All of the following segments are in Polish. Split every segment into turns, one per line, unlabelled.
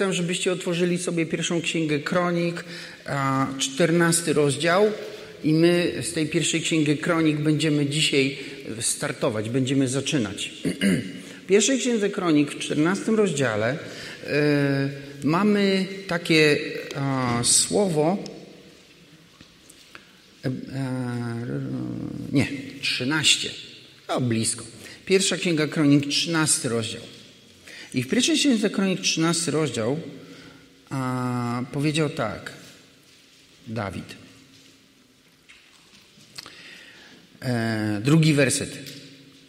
chcę, żebyście otworzyli sobie pierwszą księgę Kronik, 14 rozdział. I my z tej pierwszej księgi Kronik będziemy dzisiaj startować, będziemy zaczynać. W pierwszej księdze Kronik w 14 rozdziale y, mamy takie a, słowo. E, nie, 13. O, blisko. Pierwsza księga Kronik, 13 rozdział. I w pierwszej księdze Kronik, 13 rozdział a, powiedział tak Dawid. E, drugi werset.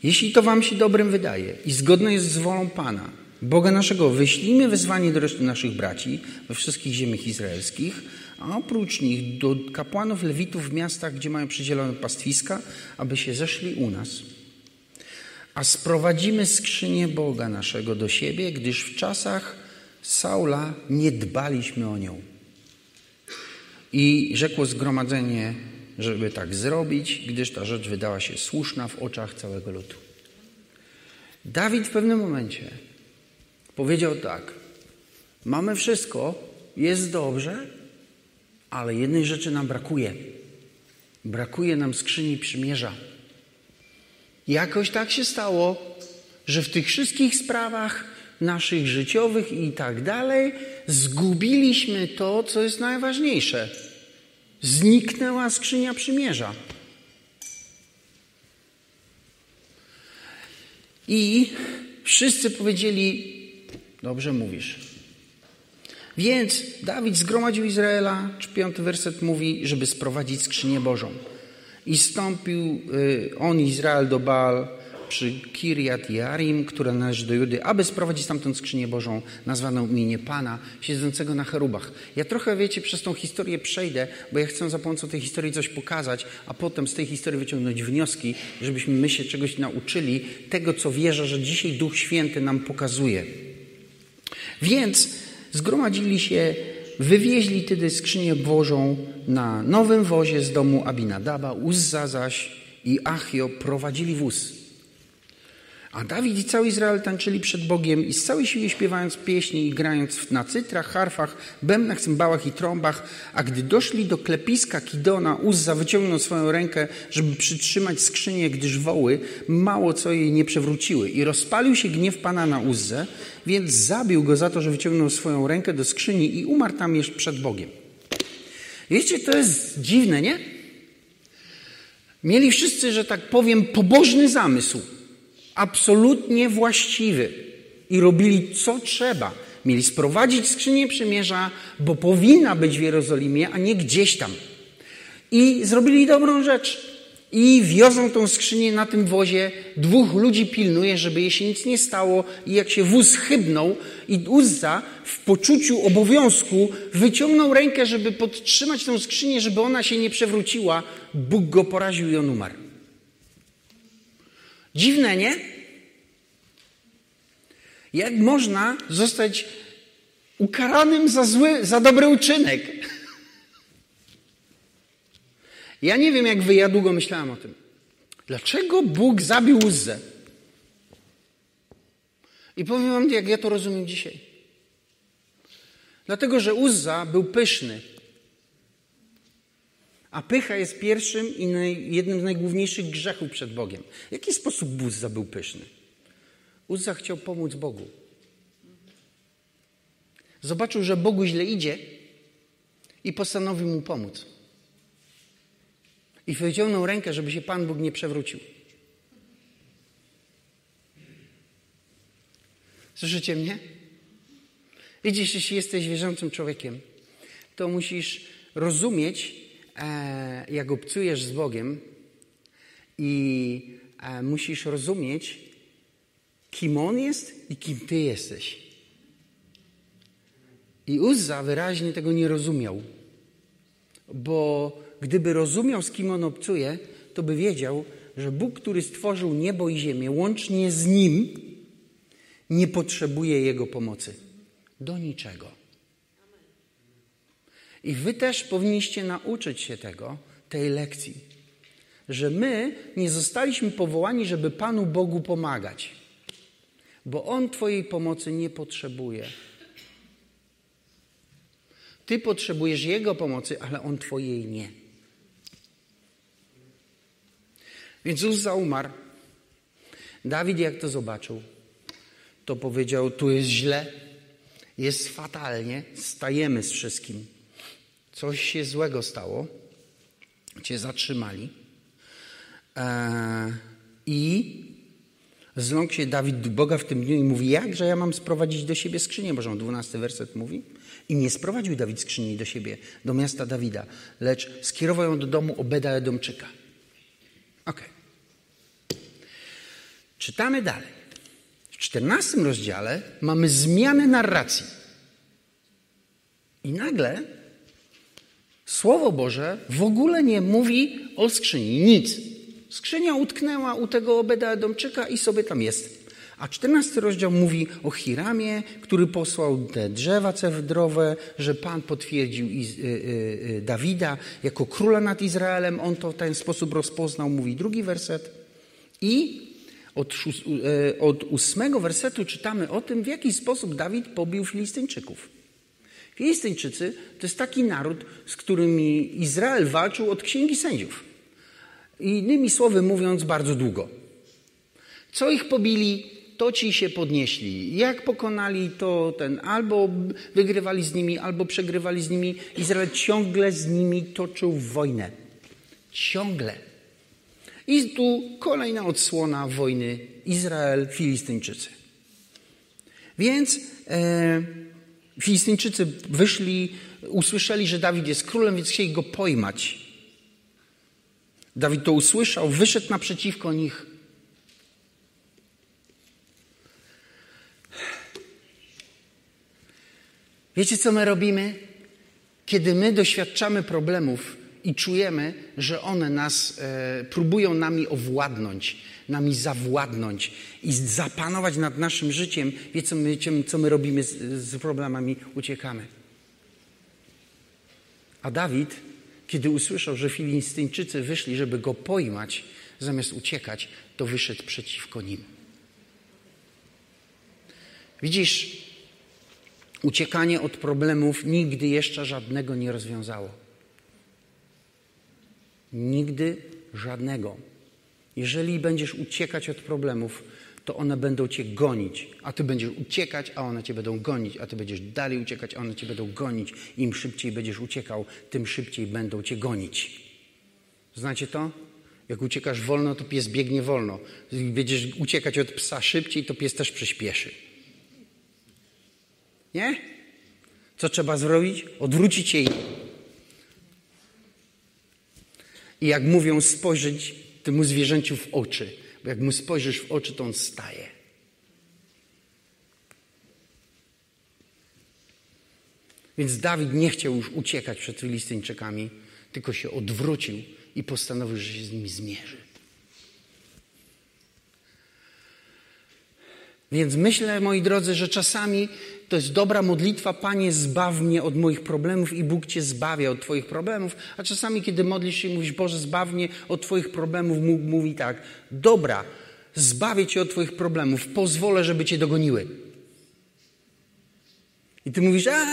Jeśli to wam się dobrym wydaje i zgodne jest z wolą Pana, Boga naszego, wyślijmy wezwanie do reszty naszych braci we wszystkich ziemiach izraelskich, a oprócz nich do kapłanów lewitów w miastach, gdzie mają przydzielone pastwiska, aby się zeszli u nas. A sprowadzimy skrzynię Boga naszego do siebie, gdyż w czasach Saula nie dbaliśmy o nią. I rzekło zgromadzenie żeby tak zrobić, gdyż ta rzecz wydała się słuszna w oczach całego ludu. Dawid w pewnym momencie powiedział tak: Mamy wszystko, jest dobrze, ale jednej rzeczy nam brakuje. Brakuje nam skrzyni przymierza. Jakoś tak się stało, że w tych wszystkich sprawach naszych życiowych i tak dalej zgubiliśmy to, co jest najważniejsze Zniknęła skrzynia przymierza. I wszyscy powiedzieli: Dobrze mówisz. Więc Dawid zgromadził Izraela, piąty werset mówi, żeby sprowadzić skrzynię Bożą. I stąpił y, on, Izrael, do Baal przy Kiriat Jarim, która należy do Judy, aby sprowadzić tamtą skrzynię Bożą, nazwaną imienie Pana, siedzącego na cherubach. Ja trochę, wiecie, przez tą historię przejdę, bo ja chcę za pomocą tej historii coś pokazać, a potem z tej historii wyciągnąć wnioski, żebyśmy my się czegoś nauczyli, tego, co wierzę, że dzisiaj Duch Święty nam pokazuje. Więc zgromadzili się, wywieźli tedy skrzynię Bożą na nowym wozie z domu Abinadaba, Uzza zaś i Achio prowadzili wóz. A Dawid i cały Izrael tańczyli przed Bogiem i z całej siły śpiewając pieśni i grając na cytrach, harfach, bębnach, cymbałach i trąbach. A gdy doszli do klepiska Kidona, Uzza wyciągnął swoją rękę, żeby przytrzymać skrzynię, gdyż woły mało co jej nie przewróciły. I rozpalił się gniew Pana na Uzzę, więc zabił go za to, że wyciągnął swoją rękę do skrzyni i umarł tam jeszcze przed Bogiem. Wiecie, to jest dziwne, nie? Mieli wszyscy, że tak powiem, pobożny zamysł absolutnie właściwy i robili co trzeba. Mieli sprowadzić skrzynię przymierza, bo powinna być w Jerozolimie, a nie gdzieś tam. I zrobili dobrą rzecz. I wiozą tą skrzynię na tym wozie. Dwóch ludzi pilnuje, żeby jej się nic nie stało. I jak się wóz chybnął i Uzza w poczuciu obowiązku wyciągnął rękę, żeby podtrzymać tę skrzynię, żeby ona się nie przewróciła, Bóg go poraził i on umarł. Dziwne, nie? Jak można zostać ukaranym za zły, za dobry uczynek? Ja nie wiem, jak wy, ja długo myślałem o tym. Dlaczego Bóg zabił Uzzę? I powiem wam, jak ja to rozumiem dzisiaj. Dlatego, że Uzza był pyszny. A pycha jest pierwszym i jednym z najgłówniejszych grzechów przed Bogiem. W jaki sposób Uzza był pyszny? Uzza chciał pomóc Bogu. Zobaczył, że Bogu źle idzie i postanowił mu pomóc. I wyciągnął rękę, żeby się Pan Bóg nie przewrócił. Słyszycie mnie? Widzisz, jeśli jesteś wierzącym człowiekiem, to musisz rozumieć, jak obcujesz z Bogiem i e, musisz rozumieć, kim On jest i kim Ty jesteś. I Uzza wyraźnie tego nie rozumiał, bo gdyby rozumiał, z kim on obcuje, to by wiedział, że Bóg, który stworzył niebo i ziemię, łącznie z Nim, nie potrzebuje Jego pomocy. Do niczego. I Wy też powinniście nauczyć się tego, tej lekcji, że my nie zostaliśmy powołani, żeby Panu Bogu pomagać, bo On Twojej pomocy nie potrzebuje. Ty potrzebujesz Jego pomocy, ale On Twojej nie. Więc Uzza umarł. Dawid jak to zobaczył, to powiedział, tu jest źle, jest fatalnie, stajemy z wszystkim. Coś się złego stało, cię zatrzymali. Eee, I zląkł się Dawid Boga w tym dniu i mówi, jakże ja mam sprowadzić do siebie skrzynię Bożą. Dwunasty werset mówi. I nie sprowadził Dawid skrzyni do siebie, do miasta Dawida, lecz skierował ją do domu Obeda Edomczyka. Okej. Okay. Czytamy dalej. W czternastym rozdziale mamy zmianę narracji. I nagle Słowo Boże w ogóle nie mówi o skrzyni, nic. Skrzynia utknęła u tego Obeda Edomczyka i sobie tam jest. A czternasty rozdział mówi o Hiramie, który posłał te drzewa cewdrowe, że Pan potwierdził y, y, y, Dawida jako króla nad Izraelem. On to w ten sposób rozpoznał, mówi drugi werset. I od, e, od ósmego wersetu czytamy o tym, w jaki sposób Dawid pobił Filistyńczyków. Filistyńczycy to jest taki naród, z którymi Izrael walczył od księgi sędziów. Innymi słowy mówiąc, bardzo długo. Co ich pobili, to ci się podnieśli. Jak pokonali, to ten albo wygrywali z nimi, albo przegrywali z nimi. Izrael ciągle z nimi toczył wojnę. Ciągle. I tu kolejna odsłona wojny Izrael-Filistyńczycy. Więc e, Filistyńczycy wyszli, usłyszeli, że Dawid jest królem, więc chcieli go pojmać. Dawid to usłyszał, wyszedł naprzeciwko nich. Wiecie, co my robimy? Kiedy my doświadczamy problemów, i czujemy, że one nas e, próbują nami owładnąć, nami zawładnąć i zapanować nad naszym życiem. Wiecie, co my, co my robimy z, z problemami? Uciekamy. A Dawid, kiedy usłyszał, że Filistyńczycy wyszli, żeby go pojmać, zamiast uciekać, to wyszedł przeciwko nim. Widzisz, uciekanie od problemów nigdy jeszcze żadnego nie rozwiązało. Nigdy żadnego. Jeżeli będziesz uciekać od problemów, to one będą cię gonić, a ty będziesz uciekać, a one cię będą gonić, a ty będziesz dalej uciekać, a one cię będą gonić. Im szybciej będziesz uciekał, tym szybciej będą cię gonić. Znacie to? Jak uciekasz wolno, to pies biegnie wolno. Jak będziesz uciekać od psa szybciej, to pies też przyspieszy. Nie? Co trzeba zrobić? Odwrócić i I jak mówią, spojrzeć temu zwierzęciu w oczy. Bo jak mu spojrzysz w oczy, to on staje. Więc Dawid nie chciał już uciekać przed Filistyńczykami, tylko się odwrócił i postanowił, że się z nimi zmierzy. Więc myślę, moi drodzy, że czasami to jest dobra modlitwa, Panie, zbaw mnie od moich problemów i Bóg Cię zbawia od Twoich problemów. A czasami, kiedy modlisz się i mówisz, Boże, zbaw mnie od Twoich problemów, Bóg mówi tak, dobra, zbawię Cię od Twoich problemów, pozwolę, żeby Cię dogoniły. I Ty mówisz, a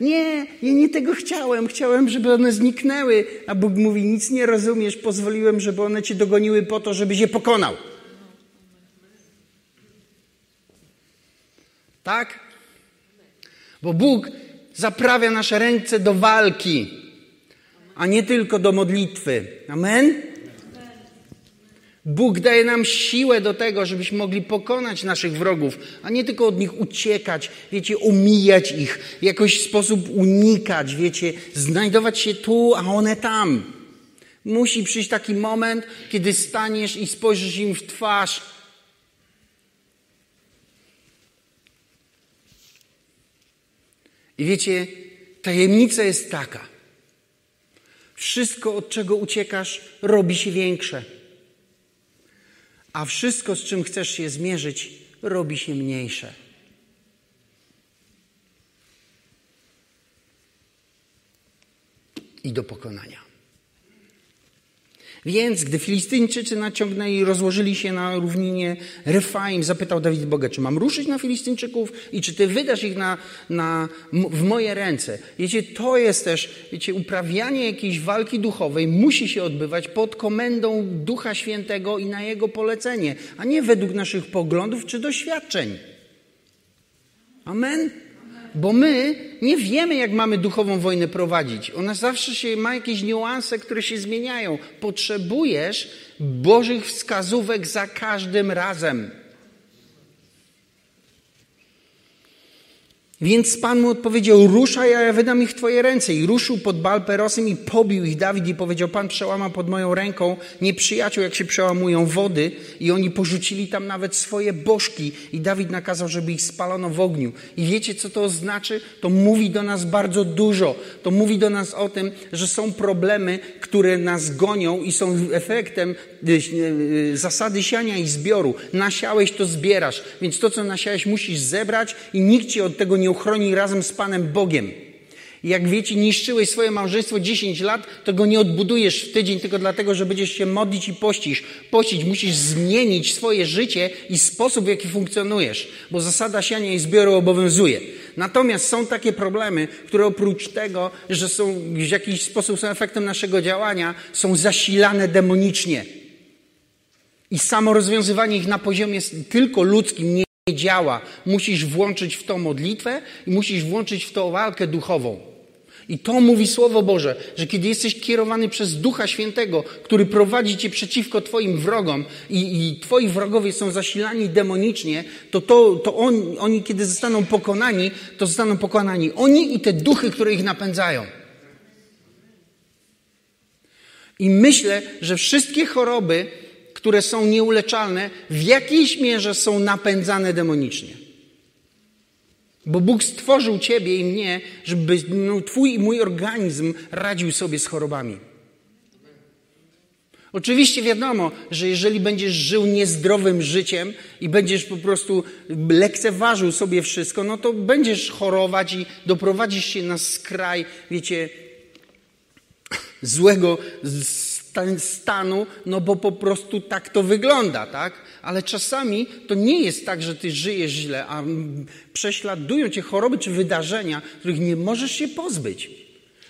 nie, ja nie tego chciałem, chciałem, żeby one zniknęły. A Bóg mówi, nic nie rozumiesz, pozwoliłem, żeby one Cię dogoniły po to, żebyś je pokonał. Tak? Bo Bóg zaprawia nasze ręce do walki, a nie tylko do modlitwy. Amen? Bóg daje nam siłę do tego, żebyśmy mogli pokonać naszych wrogów, a nie tylko od nich uciekać, wiecie, umijać ich, w jakiś sposób unikać, wiecie, znajdować się tu, a one tam. Musi przyjść taki moment, kiedy staniesz i spojrzysz im w twarz I wiecie, tajemnica jest taka. Wszystko, od czego uciekasz, robi się większe. A wszystko, z czym chcesz się zmierzyć, robi się mniejsze. I do pokonania. Więc gdy Filistyńczycy naciągnęli rozłożyli się na równinie Refaim, zapytał Dawid Boga, czy mam ruszyć na Filistyńczyków i czy Ty wydasz ich na, na, w moje ręce. Wiecie, to jest też, wiecie, uprawianie jakiejś walki duchowej musi się odbywać pod komendą Ducha Świętego i na Jego polecenie, a nie według naszych poglądów czy doświadczeń. Amen? Bo my nie wiemy, jak mamy duchową wojnę prowadzić. Ona zawsze się ma jakieś niuanse, które się zmieniają. Potrzebujesz Bożych wskazówek za każdym razem. Więc Pan mu odpowiedział, ruszaj, a ja wydam ich w twoje ręce. I ruszył pod Balperosem i pobił ich Dawid i powiedział, Pan przełamał pod moją ręką nieprzyjaciół, jak się przełamują wody. I oni porzucili tam nawet swoje bożki. I Dawid nakazał, żeby ich spalono w ogniu. I wiecie, co to znaczy? To mówi do nas bardzo dużo. To mówi do nas o tym, że są problemy, które nas gonią i są efektem y, y, zasady siania i zbioru. Nasiałeś, to zbierasz. Więc to, co nasiałeś, musisz zebrać i nikt ci od tego nie uchroni razem z Panem Bogiem. Jak wiecie, niszczyłeś swoje małżeństwo 10 lat, to go nie odbudujesz w tydzień tylko dlatego, że będziesz się modlić i pościć. Pościć, musisz zmienić swoje życie i sposób, w jaki funkcjonujesz, bo zasada siania i zbioru obowiązuje. Natomiast są takie problemy, które oprócz tego, że są w jakiś sposób są efektem naszego działania, są zasilane demonicznie. I samo rozwiązywanie ich na poziomie tylko ludzkim nie działa. Musisz włączyć w to modlitwę i musisz włączyć w to walkę duchową. I to mówi Słowo Boże, że kiedy jesteś kierowany przez Ducha Świętego, który prowadzi cię przeciwko Twoim wrogom i, i Twoi wrogowie są zasilani demonicznie, to, to, to on, oni, kiedy zostaną pokonani, to zostaną pokonani oni i te duchy, które ich napędzają. I myślę, że wszystkie choroby, które są nieuleczalne, w jakiejś mierze są napędzane demonicznie. Bo Bóg stworzył Ciebie i mnie, żeby no, Twój i mój organizm radził sobie z chorobami. Oczywiście wiadomo, że jeżeli będziesz żył niezdrowym życiem i będziesz po prostu lekceważył sobie wszystko, no to będziesz chorować i doprowadzisz się na skraj, wiecie, złego stanu, no bo po prostu tak to wygląda, tak? Ale czasami to nie jest tak, że ty żyjesz źle, a prześladują cię choroby czy wydarzenia, których nie możesz się pozbyć.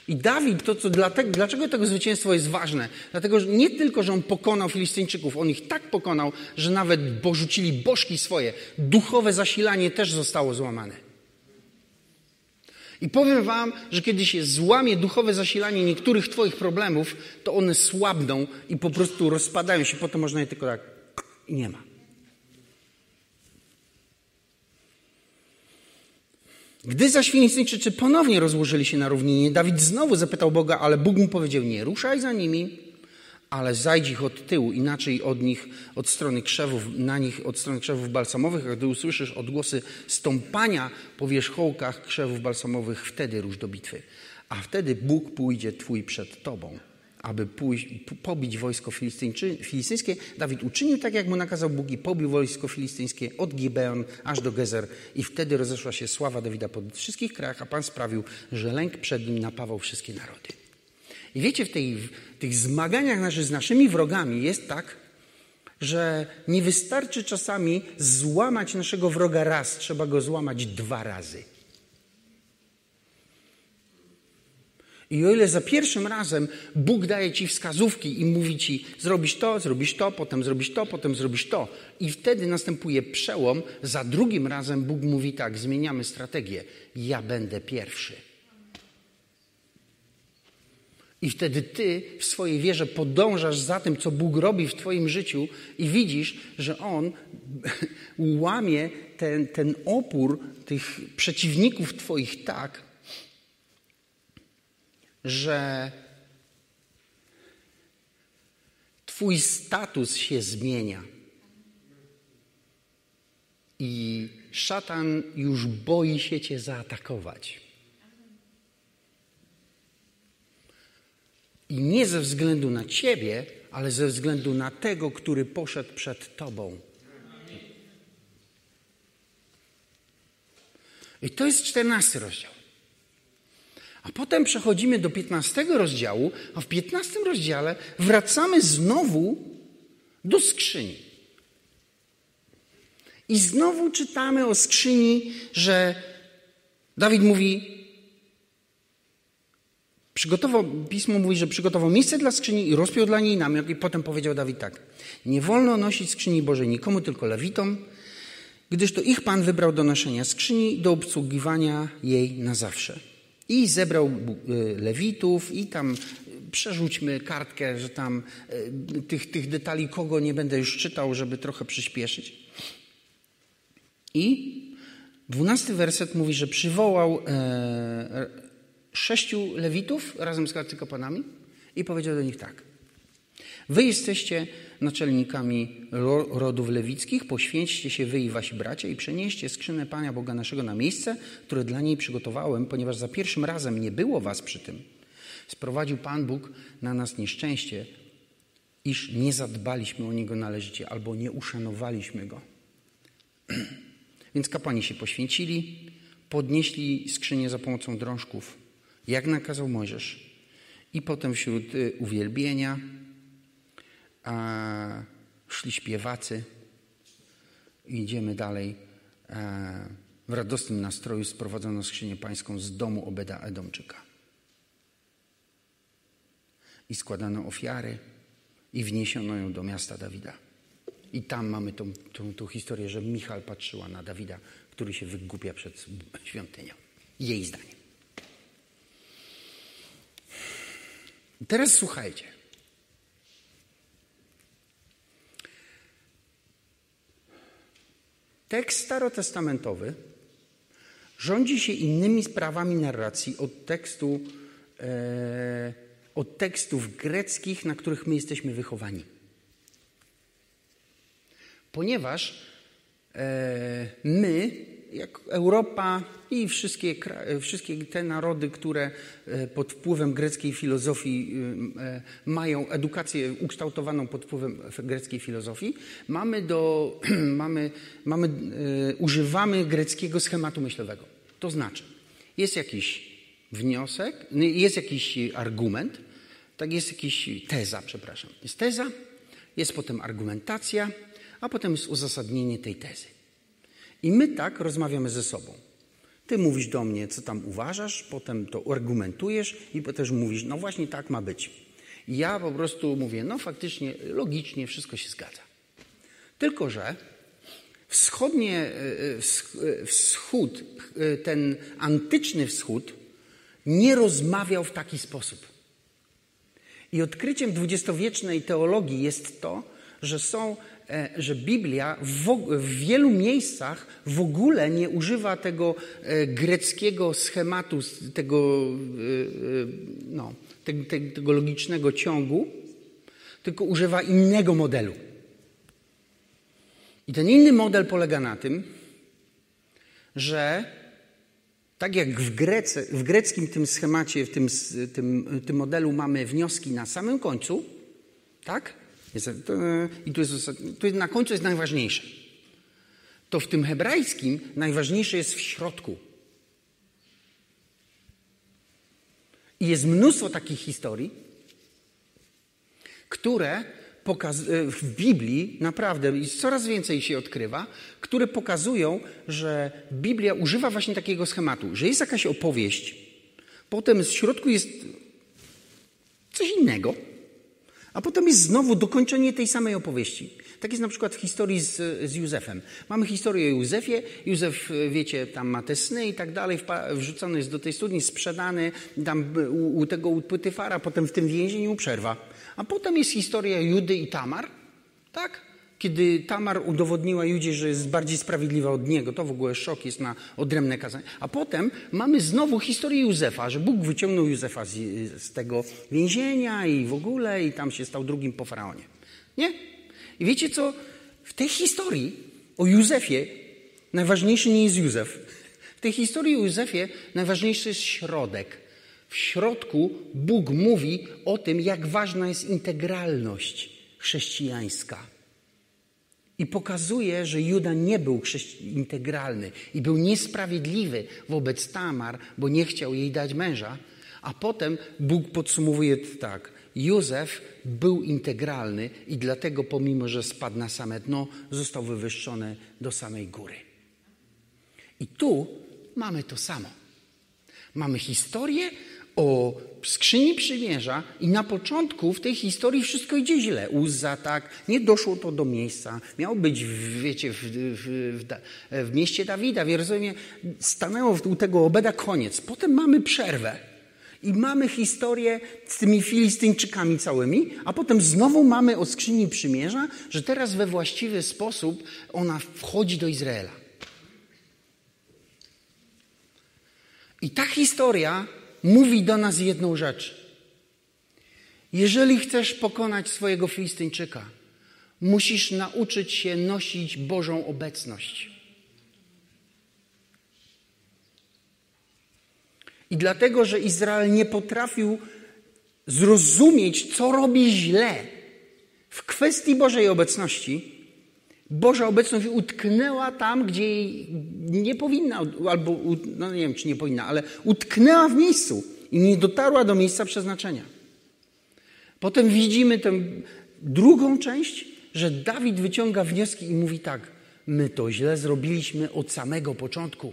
I Dawid, to co, dlatego, dlaczego tego zwycięstwo jest ważne? Dlatego, że nie tylko, że on pokonał Filistyńczyków, on ich tak pokonał, że nawet porzucili bożki swoje. Duchowe zasilanie też zostało złamane. I powiem Wam, że kiedy się złamie duchowe zasilanie niektórych Twoich problemów, to one słabną i po prostu rozpadają się. Potem można je tylko tak i nie ma. Gdy zaś Filistyńczycy ponownie rozłożyli się na równinie, Dawid znowu zapytał Boga, ale Bóg mu powiedział: Nie ruszaj za nimi, ale zajdź ich od tyłu, inaczej od nich, od strony krzewów, na nich od strony krzewów balsamowych, a gdy usłyszysz odgłosy stąpania po wierzchołkach krzewów balsamowych, wtedy rusz do bitwy. A wtedy Bóg pójdzie Twój przed Tobą, aby pójść, pobić wojsko filistyńskie. Dawid uczynił tak, jak mu nakazał Bóg i pobił wojsko filistyńskie od Gibeon aż do Gezer i wtedy rozeszła się sława Dawida po wszystkich krajach, a Pan sprawił, że lęk przed nim napawał wszystkie narody. I wiecie, w, tej, w tych zmaganiach naszych z naszymi wrogami jest tak, że nie wystarczy czasami złamać naszego wroga raz, trzeba go złamać dwa razy. I o ile za pierwszym razem Bóg daje ci wskazówki i mówi ci, zrobisz to, zrobisz to, potem zrobisz to, potem zrobisz to, i wtedy następuje przełom, za drugim razem Bóg mówi tak, zmieniamy strategię. Ja będę pierwszy. I wtedy ty w swojej wierze podążasz za tym, co Bóg robi w twoim życiu i widzisz, że On łamie ten, ten opór tych przeciwników twoich tak, że twój status się zmienia. I szatan już boi się cię zaatakować. I nie ze względu na ciebie, ale ze względu na tego, który poszedł przed tobą. I to jest czternasty rozdział. A potem przechodzimy do 15 rozdziału, a w 15 rozdziale wracamy znowu do skrzyni. I znowu czytamy o skrzyni, że Dawid mówi, przygotował, pismo mówi, że przygotował miejsce dla skrzyni i rozpiął dla niej namiot i potem powiedział Dawid tak, nie wolno nosić skrzyni Bożej nikomu, tylko lewitom, gdyż to ich Pan wybrał do noszenia skrzyni, do obsługiwania jej na zawsze. I zebrał e, lewitów i tam e, przerzućmy kartkę, że tam e, tych, tych detali kogo nie będę już czytał, żeby trochę przyspieszyć. I dwunasty werset mówi, że przywołał e, sześciu lewitów razem z arcykapłanami i powiedział do nich tak. Wy jesteście naczelnikami rodów lewickich, poświęćcie się wy i wasi bracia i przenieście skrzynę Pana Boga naszego na miejsce, które dla niej przygotowałem, ponieważ za pierwszym razem nie było was przy tym. Sprowadził Pan Bóg na nas nieszczęście, iż nie zadbaliśmy o Niego należycie albo nie uszanowaliśmy Go. Więc kapłani się poświęcili, podnieśli skrzynię za pomocą drążków, jak nakazał Mojżesz. I potem wśród y, uwielbienia a, szli śpiewacy idziemy dalej. A, w radosnym nastroju sprowadzono skrzynię pańską z domu Obeda Edomczyka. I składano ofiary i wniesiono ją do miasta Dawida. I tam mamy tą, tą, tą historię, że Michal patrzyła na Dawida, który się wygłupia przed świątynią. Jej zdaniem. Teraz słuchajcie. Tekst starotestamentowy rządzi się innymi sprawami narracji od, tekstu, e, od tekstów greckich, na których my jesteśmy wychowani. Ponieważ e, my, jak Europa i wszystkie, wszystkie te narody, które e, pod wpływem greckiej filozofii e, mają edukację ukształtowaną pod wpływem greckiej filozofii, mamy do, mamy, mamy, używamy greckiego schematu myślowego. To znaczy, jest jakiś wniosek, jest jakiś argument, tak jest jakiś teza, przepraszam. Jest teza, jest potem argumentacja, a potem jest uzasadnienie tej tezy. I my tak rozmawiamy ze sobą. Ty mówisz do mnie, co tam uważasz, potem to argumentujesz i potem mówisz, no właśnie tak ma być. I ja po prostu mówię, no faktycznie, logicznie wszystko się zgadza. Tylko, że wschodnie, e, e, wschód, e, ten antyczny wschód nie rozmawiał w taki sposób. I odkryciem dwudziestowiecznej teologii jest to, że są że Biblia w, wielu miejscach w ogóle nie używa tego e, greckiego schematu, tego, e, no, tego logicznego ciągu, tylko używa innego modelu. I ten inny model polega na tym, że tak jak w, Grece, w greckim tym schemacie, w tym, tym, tym modelu mamy wnioski na samym końcu, tak? To, I tu jest, tu na końcu jest najważniejsze. To w tym hebrajskim najważniejsze jest w środku. I jest mnóstwo takich historii, które w Biblii naprawdę coraz więcej się odkrywa, które pokazują, że Biblia używa właśnie takiego schematu, że jest jakaś opowieść, potem w środku jest coś innego a potem jest znowu dokończenie tej samej opowieści. Tak jest na przykład w historii z, z Józefem. Mamy historię o Józefie. Józef, wiecie, tam ma te sny i tak dalej. Wrzucony jest do tej studni, sprzedany tam u, u tego u Pytyfara, potem w tym więzieniu przerwa. A potem jest historia Judy i Tamar, tak? Kiedy Tamar udowodniła Judzie, że jest bardziej sprawiedliwa od niego. To w ogóle szok jest na odrębne kazanie. A potem mamy znowu historię Józefa, że Bóg wyciągnął Józefa z, z tego więzienia i w ogóle i tam się stał drugim po faraonie. Nie? I wiecie co? W tej historii o Józefie najważniejszy nie jest Józef. W tej historii o Józefie najważniejszy jest środek. W środku Bóg mówi o tym, jak ważna jest integralność chrześcijańska I pokazuje, że Juda nie był integralny i był niesprawiedliwy wobec Tamar, bo nie chciał jej dać męża. A potem Bóg podsumowuje tak. Józef był integralny i dlatego, pomimo że spadł na same dno, został wywyższony do samej góry. I tu mamy to samo. Mamy historię o skrzyni przymierza i na początku w tej historii wszystko idzie źle. Uzza tak, nie doszło to do miejsca. Miało być, w, wiecie, w, w, w, mieście Dawida, w Jerozolimie. Stanęło u tego Obeda koniec. Potem mamy przerwę. I mamy historię z tymi Filistyńczykami całymi, a potem znowu mamy o skrzyni przymierza, że teraz we właściwy sposób ona wchodzi do Izraela. I ta historia mówi do nas jedną rzecz. Jeżeli chcesz pokonać swojego Filistyńczyka, musisz nauczyć się nosić Bożą obecność. I dlatego, że Izrael nie potrafił zrozumieć, co robi źle w kwestii Bożej obecności, Boża obecność utknęła tam, gdzie jej nie powinna, albo no nie wiem, czy nie powinna, ale utknęła w miejscu i nie dotarła do miejsca przeznaczenia. Potem widzimy tę drugą część, że Dawid wyciąga wnioski i mówi tak: My to źle zrobiliśmy od samego początku.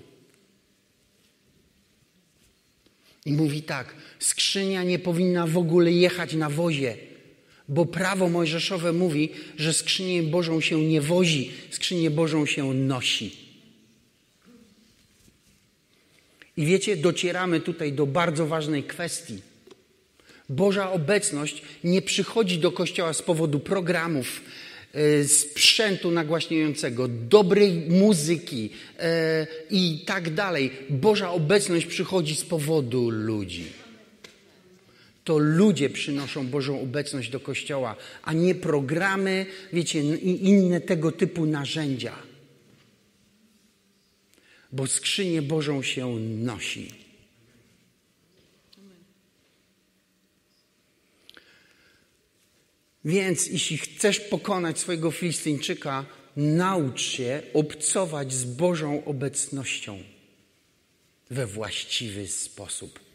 I mówi tak: skrzynia nie powinna w ogóle jechać na wozie, bo prawo mojżeszowe mówi, że skrzynię Bożą się nie wozi, skrzynię Bożą się nosi. I wiecie, docieramy tutaj do bardzo ważnej kwestii. Boża obecność nie przychodzi do kościoła z powodu programów, E, sprzętu nagłaśniającego, dobrej muzyki e, i tak dalej. Boża obecność przychodzi z powodu ludzi. To ludzie przynoszą Bożą obecność do kościoła, a nie programy, wiecie, inne tego typu narzędzia. Bo skrzynię Bożą się nosi. Więc jeśli chcesz pokonać swojego Filistyńczyka, naucz się obcować z Bożą obecnością we właściwy sposób.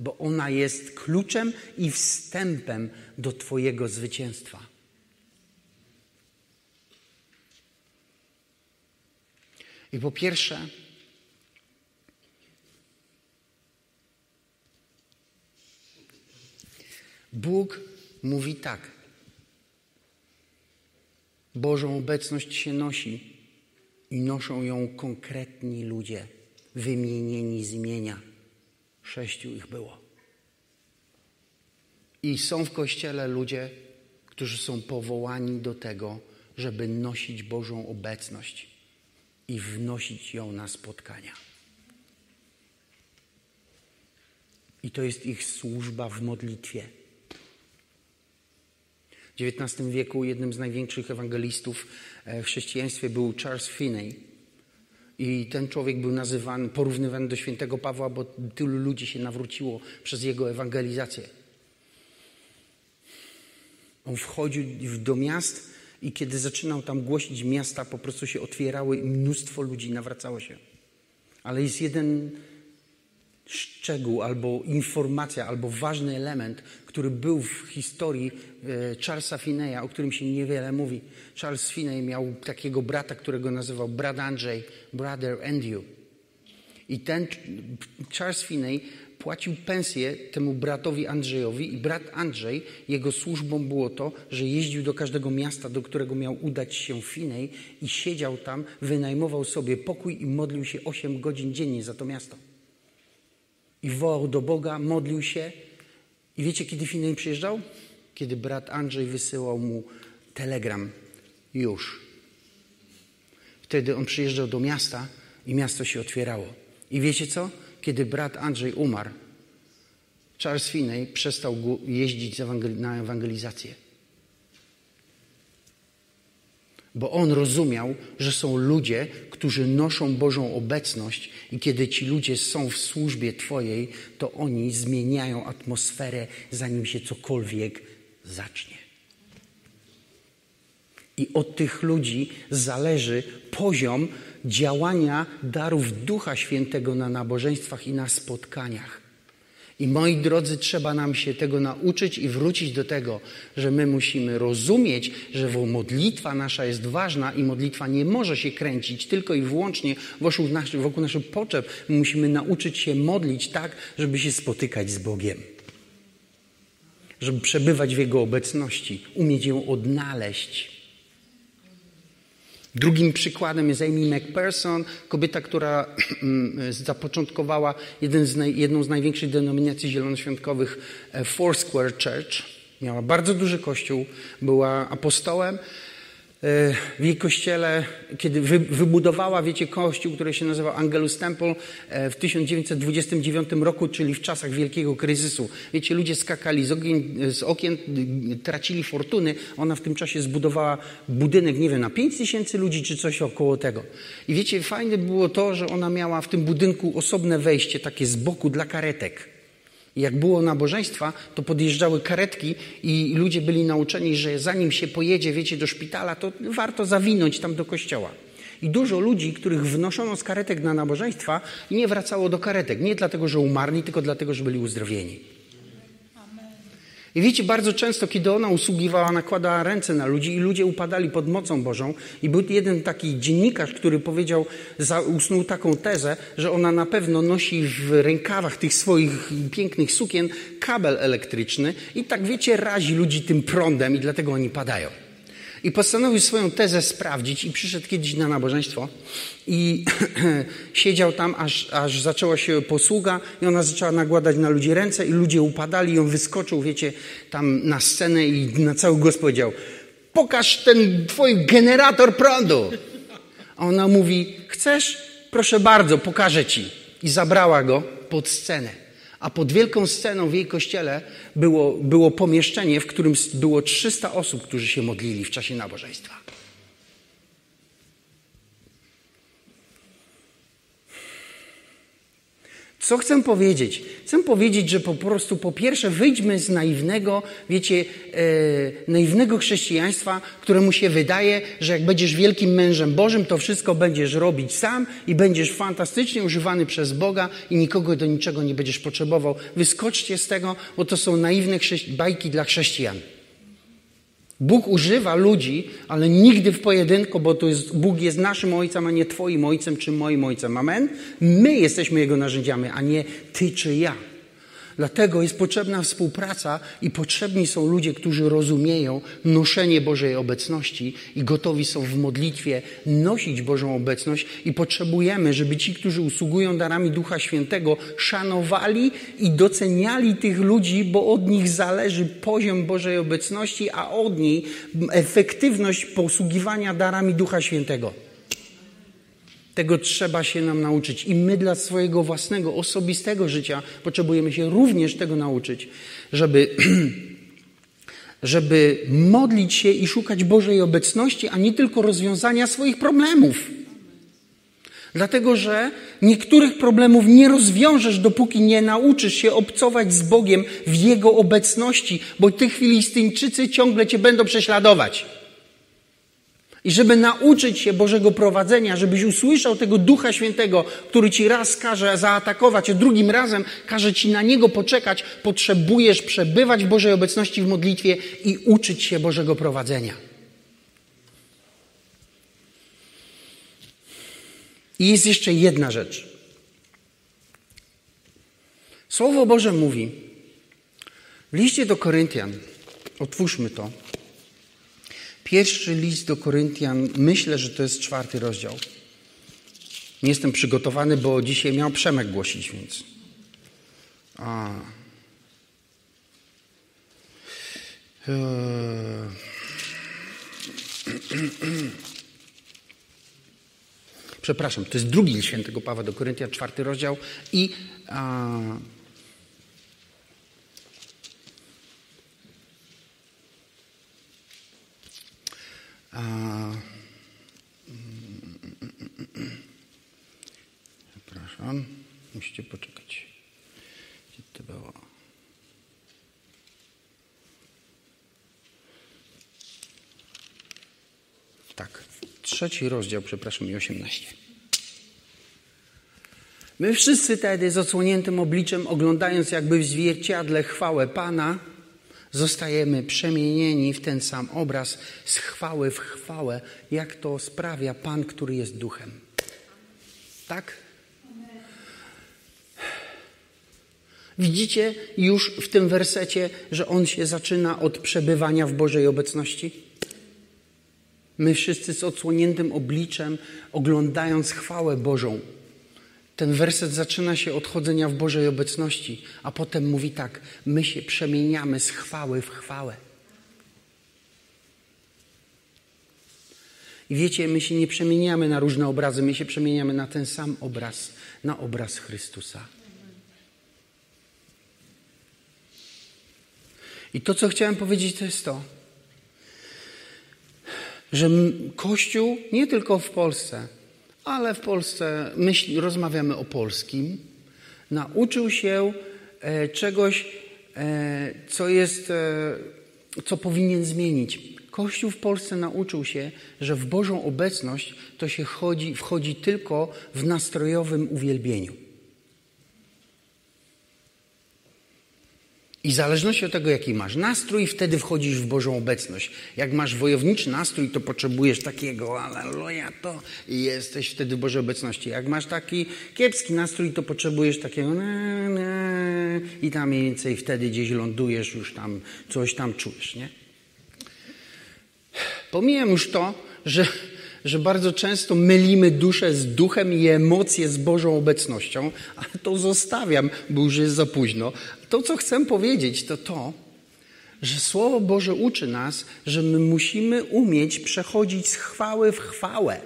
Bo ona jest kluczem i wstępem do Twojego zwycięstwa. I po pierwsze, Bóg mówi tak. Bożą obecność się nosi i noszą ją konkretni ludzie, wymienieni z imienia. Sześciu ich było. I są w kościele ludzie, którzy są powołani do tego, żeby nosić Bożą obecność i wnosić ją na spotkania. I to jest ich służba w modlitwie. W XIX wieku jednym z największych ewangelistów e, w chrześcijaństwie był Charles Finney. I ten człowiek był nazywany, porównywany do świętego Pawła, bo tylu ludzi się nawróciło przez jego ewangelizację. On wchodził do miast i kiedy zaczynał tam głosić, miasta po prostu się otwierały i mnóstwo ludzi nawracało się. Ale jest jeden szczegół, albo informacja, albo ważny element, który był w historii e, Charlesa Fineya, o którym się niewiele mówi. Charles Finney miał takiego brata, którego nazywał brat Andrzej, brother Andrew. I ten Charles Finney płacił pensję temu bratowi Andrzejowi i brat Andrzej, jego służbą było to, że jeździł do każdego miasta, do którego miał udać się Finney i siedział tam, wynajmował sobie pokój i modlił się 8 godzin dziennie za to miasto i wołał do Boga, modlił się. I wiecie, kiedy Finney przyjeżdżał? Kiedy brat Andrzej wysyłał mu telegram. Już. Wtedy on przyjeżdżał do miasta i miasto się otwierało. I wiecie co? Kiedy brat Andrzej umarł, Charles Finney przestał jeździć na ewangelizację. Bo on rozumiał, że są ludzie, którzy noszą Bożą obecność, i kiedy ci ludzie są w służbie Twojej, to oni zmieniają atmosferę, zanim się cokolwiek zacznie. I od tych ludzi zależy poziom działania darów Ducha Świętego na nabożeństwach i na spotkaniach. I moi drodzy, trzeba nam się tego nauczyć i wrócić do tego, że my musimy rozumieć, że modlitwa nasza jest ważna i modlitwa nie może się kręcić tylko i wyłącznie wokół naszych, wokół naszych potrzeb. My musimy nauczyć się modlić tak, żeby się spotykać z Bogiem. Żeby przebywać w Jego obecności, umieć ją odnaleźć. Drugim przykładem jest Amy McPherson, kobieta, która zapoczątkowała z naj, jedną z największych denominacji zielonoświątkowych e, Foursquare Church. Miała bardzo duży kościół, była apostołem w jej kościele, kiedy wybudowała, wiecie, kościół, który się nazywał Angelus Temple e, w 1929 roku, czyli w czasach wielkiego kryzysu. Wiecie, ludzie skakali z okien, z okien tracili fortuny. Ona w tym czasie zbudowała budynek, nie wiem, na 5 tysięcy ludzi, czy coś około tego. I wiecie, fajne było to, że ona miała w tym budynku osobne wejście, takie z boku dla karetek. Jak było nabożeństwa, to podjeżdżały karetki i ludzie byli nauczeni, że zanim się pojedzie, wiecie, do szpitala, to warto zawinąć tam do kościoła. I dużo ludzi, których wnoszono z karetek na nabożeństwa, nie wracało do karetek. Nie dlatego, że umarli, tylko dlatego, że byli uzdrowieni. I wiecie, bardzo często, kiedy ona usługiwała, nakładała ręce na ludzi i ludzie upadali pod mocą Bożą. I był jeden taki dziennikarz, który powiedział, usnął taką tezę, że ona na pewno nosi w rękawach tych swoich pięknych sukien kabel elektryczny i tak, wiecie, razi ludzi tym prądem i dlatego oni padają. I postanowił swoją tezę sprawdzić i przyszedł kiedyś na nabożeństwo i siedział tam, aż, aż zaczęła się posługa i ona zaczęła nagładać na ludzi ręce i ludzie upadali i on wyskoczył, wiecie, tam na scenę i na cały głos powiedział pokaż ten twój generator prądu. A ona mówi, chcesz? Proszę bardzo, pokażę ci. I zabrała go pod scenę a pod wielką sceną w jej kościele było, było pomieszczenie, w którym było 300 osób, którzy się modlili w czasie nabożeństwa. Co chcę powiedzieć? Chcę powiedzieć, że po prostu po pierwsze wyjdźmy z naiwnego, wiecie, e, naiwnego chrześcijaństwa, któremu się wydaje, że jak będziesz wielkim mężem Bożym, to wszystko będziesz robić sam i będziesz fantastycznie używany przez Boga i nikogo do niczego nie będziesz potrzebował. Wyskoczcie z tego, bo to są naiwne bajki dla chrześcijan. Bóg używa ludzi, ale nigdy w pojedynku, bo to jest, Bóg jest naszym ojcem, a nie Twoim ojcem czy moim ojcem. Amen? My jesteśmy Jego narzędziami, a nie Ty czy ja. Dlatego jest potrzebna współpraca i potrzebni są ludzie, którzy rozumieją noszenie Bożej obecności i gotowi są w modlitwie nosić Bożą obecność i potrzebujemy, żeby ci, którzy usługują darami Ducha Świętego, szanowali i doceniali tych ludzi, bo od nich zależy poziom Bożej obecności, a od niej efektywność posługiwania darami Ducha Świętego. Tego trzeba się nam nauczyć. I my dla swojego własnego, osobistego życia potrzebujemy się również tego nauczyć, żeby, żeby modlić się i szukać Bożej obecności, a nie tylko rozwiązania swoich problemów. Dlatego, że niektórych problemów nie rozwiążesz, dopóki nie nauczysz się obcować z Bogiem w Jego obecności, bo tych Filistyńczycy ciągle cię będą prześladować. I żeby nauczyć się Bożego prowadzenia, żebyś usłyszał tego Ducha Świętego, który ci raz każe zaatakować, a drugim razem każe ci na niego poczekać, potrzebujesz przebywać w Bożej obecności w modlitwie i uczyć się Bożego prowadzenia. I jest jeszcze jedna rzecz. Słowo Boże mówi w liście do Koryntian, otwórzmy to, Pierwszy list do Koryntian, myślę, że to jest czwarty rozdział. Nie jestem przygotowany, bo dzisiaj miał Przemek głosić, więc. A. Eee. Przepraszam, to jest drugi list świętego Pawła do Koryntian, czwarty rozdział i a, A... Przepraszam, musicie poczekać. Gdzie to było? Tak, trzeci rozdział, przepraszam, i 18. My wszyscy tedy z odsłoniętym obliczem, oglądając jakby w zwierciadle chwałę Pana, zostajemy przemienieni w ten sam obraz z chwały w chwałę, jak to sprawia Pan, który jest duchem. Tak? Widzicie już w tym wersecie, że on się zaczyna od przebywania w Bożej obecności? My wszyscy z odsłoniętym obliczem, oglądając chwałę Bożą. Ten werset zaczyna się od chodzenia w Bożej obecności, a potem mówi tak: my się przemieniamy z chwały w chwałę. I wiecie, my się nie przemieniamy na różne obrazy, my się przemieniamy na ten sam obraz, na obraz Chrystusa. I to, co chciałem powiedzieć, to jest to, że Kościół nie tylko w Polsce, ale w Polsce myśl, rozmawiamy o polskim, nauczył się e, czegoś, e, co jest, e, co powinien zmienić. Kościół w Polsce nauczył się, że w Bożą obecność to się chodzi, wchodzi tylko w nastrojowym uwielbieniu. I w zależności od tego, jaki masz nastrój, wtedy wchodzisz w Bożą obecność. Jak masz wojowniczy nastrój, to potrzebujesz takiego aleluja to i jesteś wtedy w Bożej obecności. Jak masz taki kiepski nastrój, to potrzebujesz takiego na, na, i tam mniej więcej wtedy gdzieś lądujesz, już tam coś tam czujesz, nie? Pomijam już to, że że bardzo często mylimy duszę z duchem i emocje z Bożą obecnością, ale to zostawiam, bo już jest za późno. To, co chcę powiedzieć, to to, że Słowo Boże uczy nas, że my musimy umieć przechodzić z chwały w chwałę.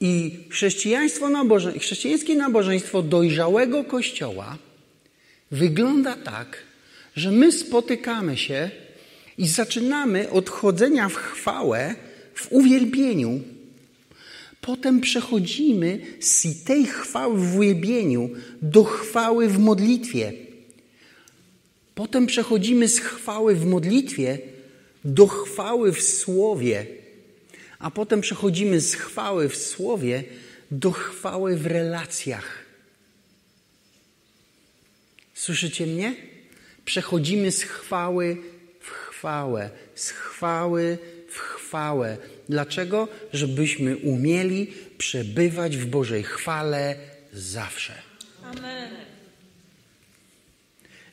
I chrześcijaństwo chrześcijańskie nabożeństwo dojrzałego Kościoła wygląda tak, że my spotykamy się i zaczynamy od chodzenia w chwałę, w uwielbieniu. Potem przechodzimy z tej chwały w uwielbieniu do chwały w modlitwie. Potem przechodzimy z chwały w modlitwie do chwały w słowie. A potem przechodzimy z chwały w słowie do chwały w relacjach. Słyszycie mnie? Przechodzimy z chwały chwałę, z chwały w chwałę. Dlaczego? Żebyśmy umieli przebywać w Bożej chwale zawsze. Amen.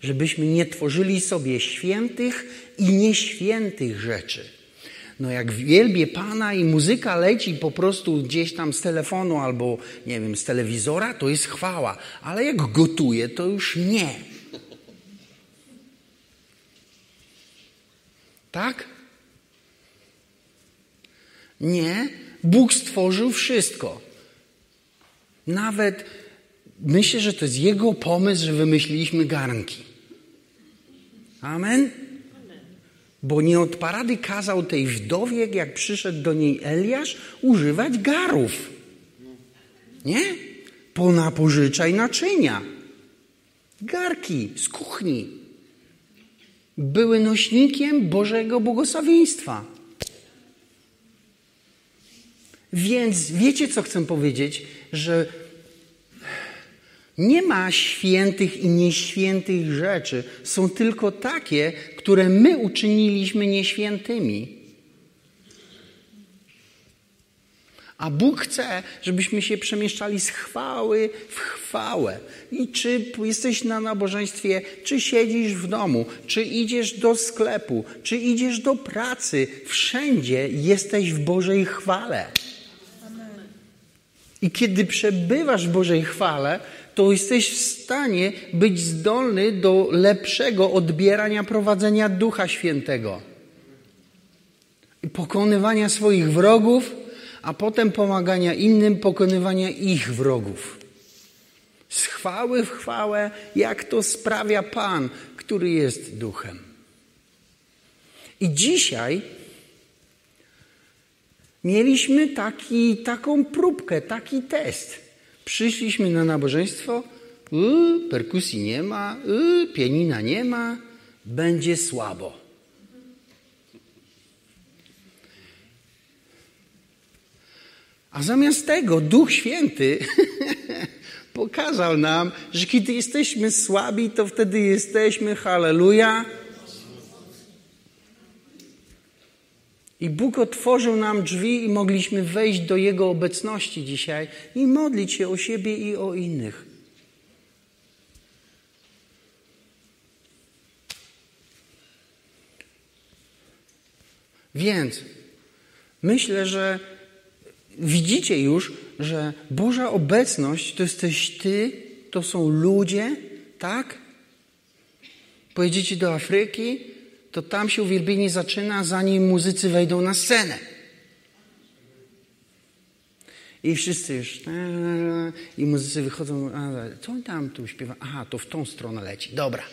Żebyśmy nie tworzyli sobie świętych i nieświętych rzeczy. No jak wielbię Pana i muzyka leci po prostu gdzieś tam z telefonu albo, nie wiem, z telewizora, to jest chwała. Ale jak gotuję, to już nie. Tak? Nie. Bóg stworzył wszystko. Nawet myślę, że to jest Jego pomysł, że wymyśliliśmy garnki. Amen? Bo nie od parady kazał tej wdowie, jak przyszedł do niej Eliasz, używać garów. Nie? Ponapożyczaj naczynia. Garki z kuchni były nośnikiem Bożego błogosławieństwa. Więc wiecie, co chcę powiedzieć? Że nie ma świętych i nieświętych rzeczy. Są tylko takie, które my uczyniliśmy nieświętymi. A Bóg chce, żebyśmy się przemieszczali z chwały w chwałę. I czy jesteś na nabożeństwie, czy siedzisz w domu, czy idziesz do sklepu, czy idziesz do pracy, wszędzie jesteś w Bożej chwale. I kiedy przebywasz w Bożej chwale, to jesteś w stanie być zdolny do lepszego odbierania prowadzenia Ducha Świętego. I pokonywania swoich wrogów, a potem pomagania innym, pokonywania ich wrogów. Z chwały w chwałę, jak to sprawia Pan, który jest duchem. I dzisiaj mieliśmy taki, taką próbkę, taki test. Przyszliśmy na nabożeństwo, yy, perkusji nie ma, yy, pianina nie ma, będzie słabo. A zamiast tego Duch Święty pokazał nam, że kiedy jesteśmy słabi, to wtedy jesteśmy, halleluja. I Bóg otworzył nam drzwi i mogliśmy wejść do Jego obecności dzisiaj i modlić się o siebie i o innych. Więc myślę, że widzicie już, że Boża obecność to jesteś Ty, to są ludzie, tak? Pojedziecie do Afryki, to tam się uwielbienie zaczyna, zanim muzycy wejdą na scenę. I wszyscy już. I muzycy wychodzą. Co on tam tu śpiewa? Aha, to w tą stronę leci. Dobra.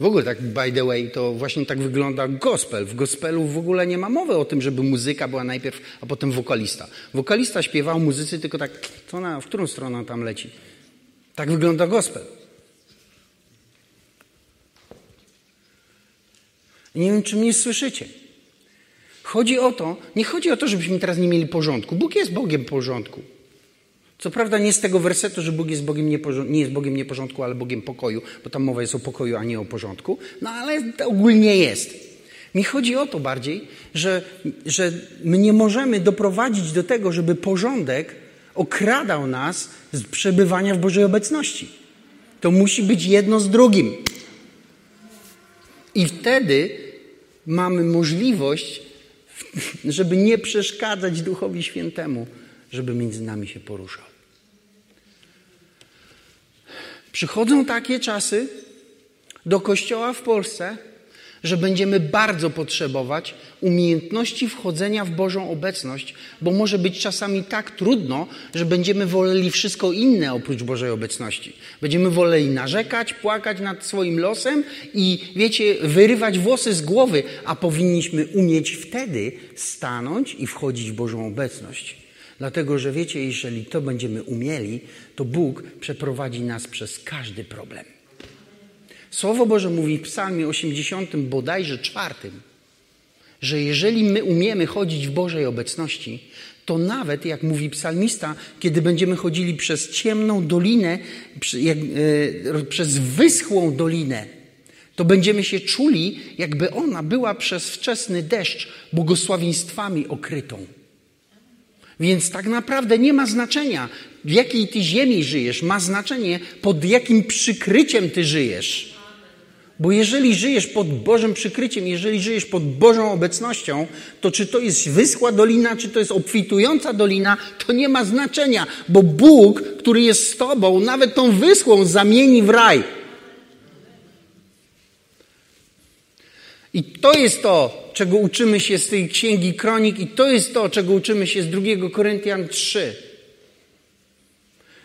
W ogóle tak, by the way, to właśnie tak wygląda gospel. W gospelu w ogóle nie ma mowy o tym, żeby muzyka była najpierw, a potem wokalista. Wokalista śpiewał, muzycy tylko tak, to na, w którą stronę tam leci. Tak wygląda gospel. Nie wiem, czy mnie słyszycie. Chodzi o to, nie chodzi o to, żebyśmy teraz nie mieli porządku. Bóg jest Bogiem porządku. Co prawda nie z tego wersetu, że Bóg jest Bogiem nie jest Bogiem nieporządku, ale Bogiem pokoju, bo tam mowa jest o pokoju, a nie o porządku. No ale ogólnie jest. Mi chodzi o to bardziej, że, że my nie możemy doprowadzić do tego, żeby porządek okradał nas z przebywania w Bożej obecności. To musi być jedno z drugim. I wtedy mamy możliwość, żeby nie przeszkadzać Duchowi Świętemu żeby między nami się poruszał. Przychodzą takie czasy do kościoła w Polsce, że będziemy bardzo potrzebować umiejętności wchodzenia w Bożą obecność, bo może być czasami tak trudno, że będziemy woleli wszystko inne oprócz Bożej obecności. Będziemy woleli narzekać, płakać nad swoim losem i, wiecie, wyrywać włosy z głowy, a powinniśmy umieć wtedy stanąć i wchodzić w Bożą obecność. Dlatego, że wiecie, jeżeli to będziemy umieli, to Bóg przeprowadzi nas przez każdy problem. Słowo Boże mówi w Psalmie 80, bodajże czwartym, że jeżeli my umiemy chodzić w Bożej obecności, to nawet, jak mówi psalmista, kiedy będziemy chodzili przez ciemną dolinę, e, przez wyschłą dolinę, to będziemy się czuli, jakby ona była przez wczesny deszcz błogosławieństwami okrytą. Więc tak naprawdę nie ma znaczenia, w jakiej ty ziemi żyjesz, ma znaczenie, pod jakim przykryciem ty żyjesz. Bo jeżeli żyjesz pod Bożym przykryciem, jeżeli żyjesz pod Bożą obecnością, to czy to jest wyschła dolina, czy to jest obfitująca dolina, to nie ma znaczenia, bo Bóg, który jest z tobą, nawet tą wyschłą zamieni w raj. I to jest to, czego uczymy się z tej księgi kronik, i to jest to, czego uczymy się z 2 Koryntian 3.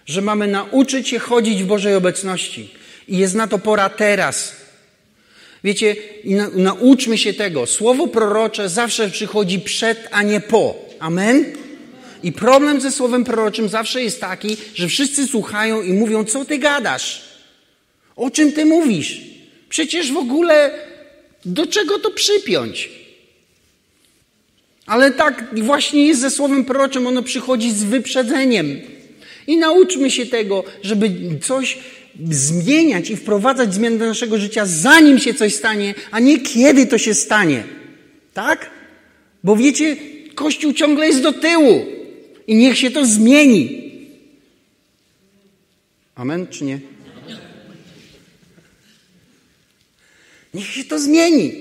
Że mamy nauczyć się chodzić w Bożej obecności. I jest na to pora teraz. Wiecie, na, nauczmy się tego. Słowo prorocze zawsze przychodzi przed, a nie po. Amen? I problem ze słowem proroczym zawsze jest taki, że wszyscy słuchają i mówią, co ty gadasz? O czym ty mówisz? Przecież w ogóle do czego to przypiąć? Ale tak właśnie jest ze słowem proroczym, ono przychodzi z wyprzedzeniem. I nauczmy się tego, żeby coś zmieniać i wprowadzać zmiany do naszego życia, zanim się coś stanie, a nie kiedy to się stanie. Tak? Bo wiecie, Kościół ciągle jest do tyłu i niech się to zmieni. Amen czy nie? Niech się to zmieni.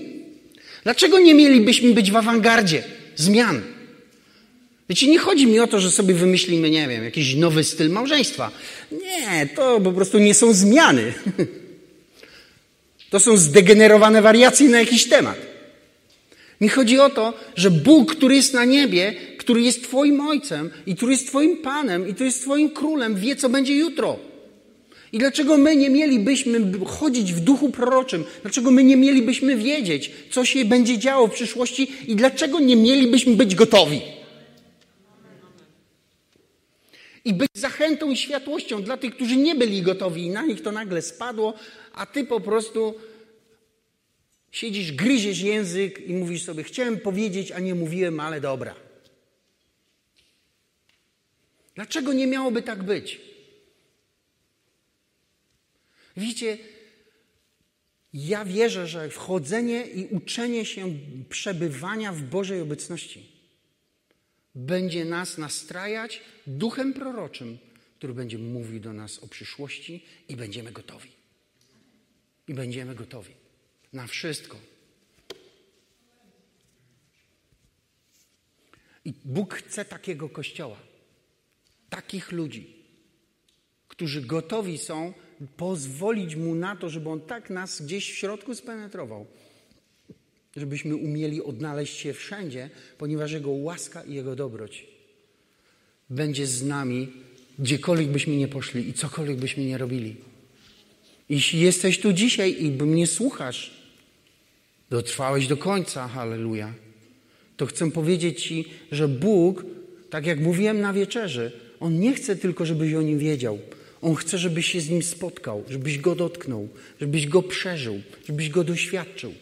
Dlaczego nie mielibyśmy być w awangardzie zmian? Wiecie, nie chodzi mi o to, że sobie wymyślimy, nie wiem, jakiś nowy styl małżeństwa. Nie, to po prostu nie są zmiany. To są zdegenerowane wariacje na jakiś temat. Mi chodzi o to, że Bóg, który jest na niebie, który jest Twoim Ojcem i który jest Twoim Panem i który jest Twoim Królem, wie, co będzie jutro. I dlaczego my nie mielibyśmy chodzić w duchu proroczym? Dlaczego my nie mielibyśmy wiedzieć, co się będzie działo w przyszłości i dlaczego nie mielibyśmy być gotowi? I być zachętą i światłością dla tych, którzy nie byli gotowi i na nich to nagle spadło, a ty po prostu Siedzisz, gryziesz język i mówisz sobie, chciałem powiedzieć, a nie mówiłem, ale dobra. Dlaczego nie miałoby tak być? Widzicie, ja wierzę, że wchodzenie i uczenie się przebywania w Bożej obecności będzie nas nastrajać duchem proroczym, który będzie mówił do nas o przyszłości i będziemy gotowi. I będziemy gotowi na wszystko. I Bóg chce takiego kościoła, takich ludzi, którzy gotowi są pozwolić Mu na to, żeby On tak nas gdzieś w środku spenetrował, żebyśmy umieli odnaleźć się wszędzie, ponieważ Jego łaska i Jego dobroć będzie z nami, gdziekolwiek byśmy nie poszli i cokolwiek byśmy nie robili. Jeśli jesteś tu dzisiaj i mnie słuchasz, dotrwałeś do końca, halleluja, to chcę powiedzieć Ci, że Bóg, tak jak mówiłem na wieczerzy, On nie chce tylko, żebyś o Nim wiedział. On chce, żebyś się z Nim spotkał, żebyś Go dotknął, żebyś Go przeżył, żebyś Go doświadczył.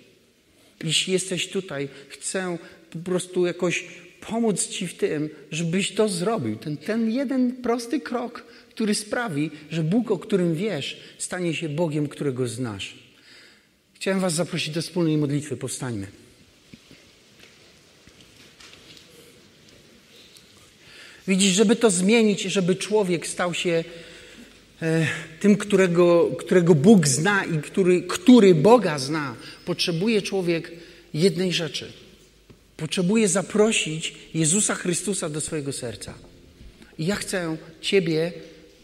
Jeśli jesteś tutaj, chcę po prostu jakoś pomóc Ci w tym, żebyś to zrobił. Ten, ten jeden prosty krok, który sprawi, że Bóg, o którym wiesz, stanie się Bogiem, którego znasz. Chciałem Was zaprosić do wspólnej modlitwy. Powstańmy. Widzisz, żeby to zmienić, żeby człowiek stał się tym, którego, którego Bóg zna i który, który Boga zna, potrzebuje człowiek jednej rzeczy. Potrzebuje zaprosić Jezusa Chrystusa do swojego serca. I ja chcę Ciebie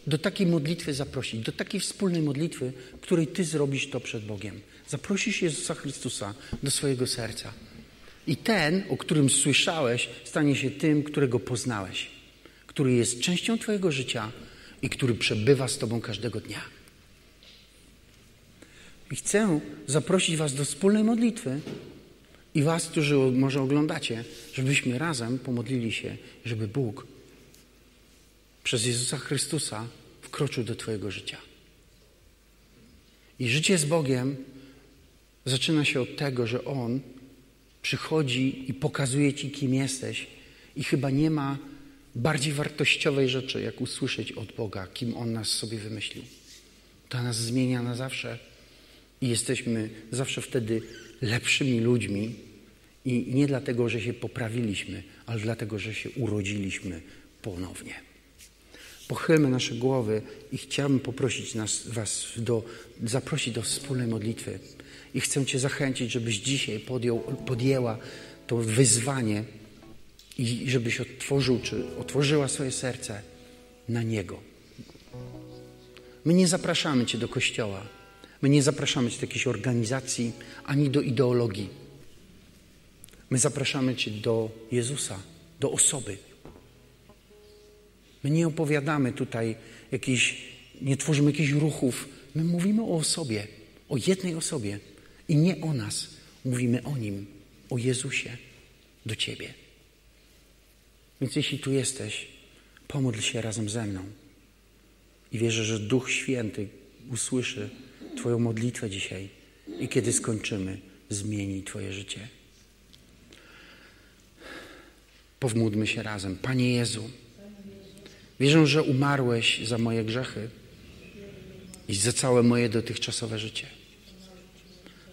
do takiej modlitwy zaprosić, do takiej wspólnej modlitwy, której Ty zrobisz to przed Bogiem. Zaprosisz Jezusa Chrystusa do swojego serca. I ten, o którym słyszałeś, stanie się tym, którego poznałeś, który jest częścią Twojego życia i który przebywa z Tobą każdego dnia. I chcę zaprosić Was do wspólnej modlitwy i Was, którzy może oglądacie, żebyśmy razem pomodlili się, żeby Bóg przez Jezusa Chrystusa wkroczył do Twojego życia. I życie z Bogiem zaczyna się od tego, że On przychodzi i pokazuje Ci, kim jesteś, i chyba nie ma bardziej wartościowej rzeczy, jak usłyszeć od Boga, kim On nas sobie wymyślił. To nas zmienia na zawsze i jesteśmy zawsze wtedy lepszymi ludźmi. I nie dlatego, że się poprawiliśmy, ale dlatego, że się urodziliśmy ponownie. Pochylmy nasze głowy i chciałbym poprosić nas, Was, do, zaprosić do wspólnej modlitwy. I chcę Cię zachęcić, żebyś dzisiaj podjął, podjęła to wyzwanie i żebyś otworzył, czy otworzyła swoje serce na Niego. My nie zapraszamy Cię do kościoła. My nie zapraszamy Cię do jakiejś organizacji, ani do ideologii. My zapraszamy Cię do Jezusa, do osoby. My nie opowiadamy tutaj jakichś, nie tworzymy jakichś ruchów. My mówimy o osobie, o jednej osobie i nie o nas. Mówimy o Nim, o Jezusie, do Ciebie. Więc jeśli tu jesteś, pomódl się razem ze mną. I wierzę, że Duch Święty usłyszy Twoją modlitwę dzisiaj i kiedy skończymy, zmieni Twoje życie. Powmódlmy się razem. Panie Jezu, wierzę, że umarłeś za moje grzechy i za całe moje dotychczasowe życie.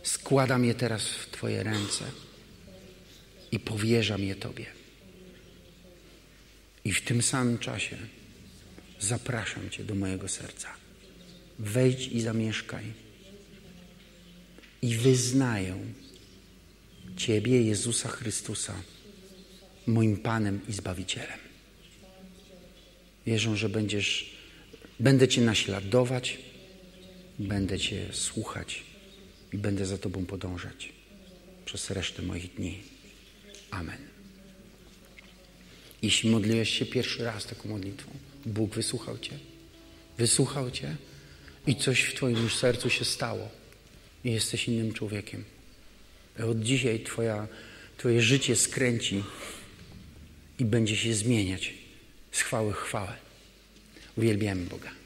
Składam je teraz w Twoje ręce i powierzam je Tobie. I w tym samym czasie zapraszam Cię do mojego serca. Wejdź i zamieszkaj. I wyznaję Ciebie, Jezusa Chrystusa, moim Panem i Zbawicielem. Wierzę, że będziesz, będę Cię naśladować, będę Cię słuchać i będę za Tobą podążać przez resztę moich dni. Amen. Jeśli modliłeś się pierwszy raz taką modlitwą, Bóg wysłuchał Cię. Wysłuchał Cię i coś w Twoim sercu się stało. I jesteś innym człowiekiem. Od dzisiaj twoja, Twoje życie skręci i będzie się zmieniać z chwały chwałę. Uwielbiamy Boga.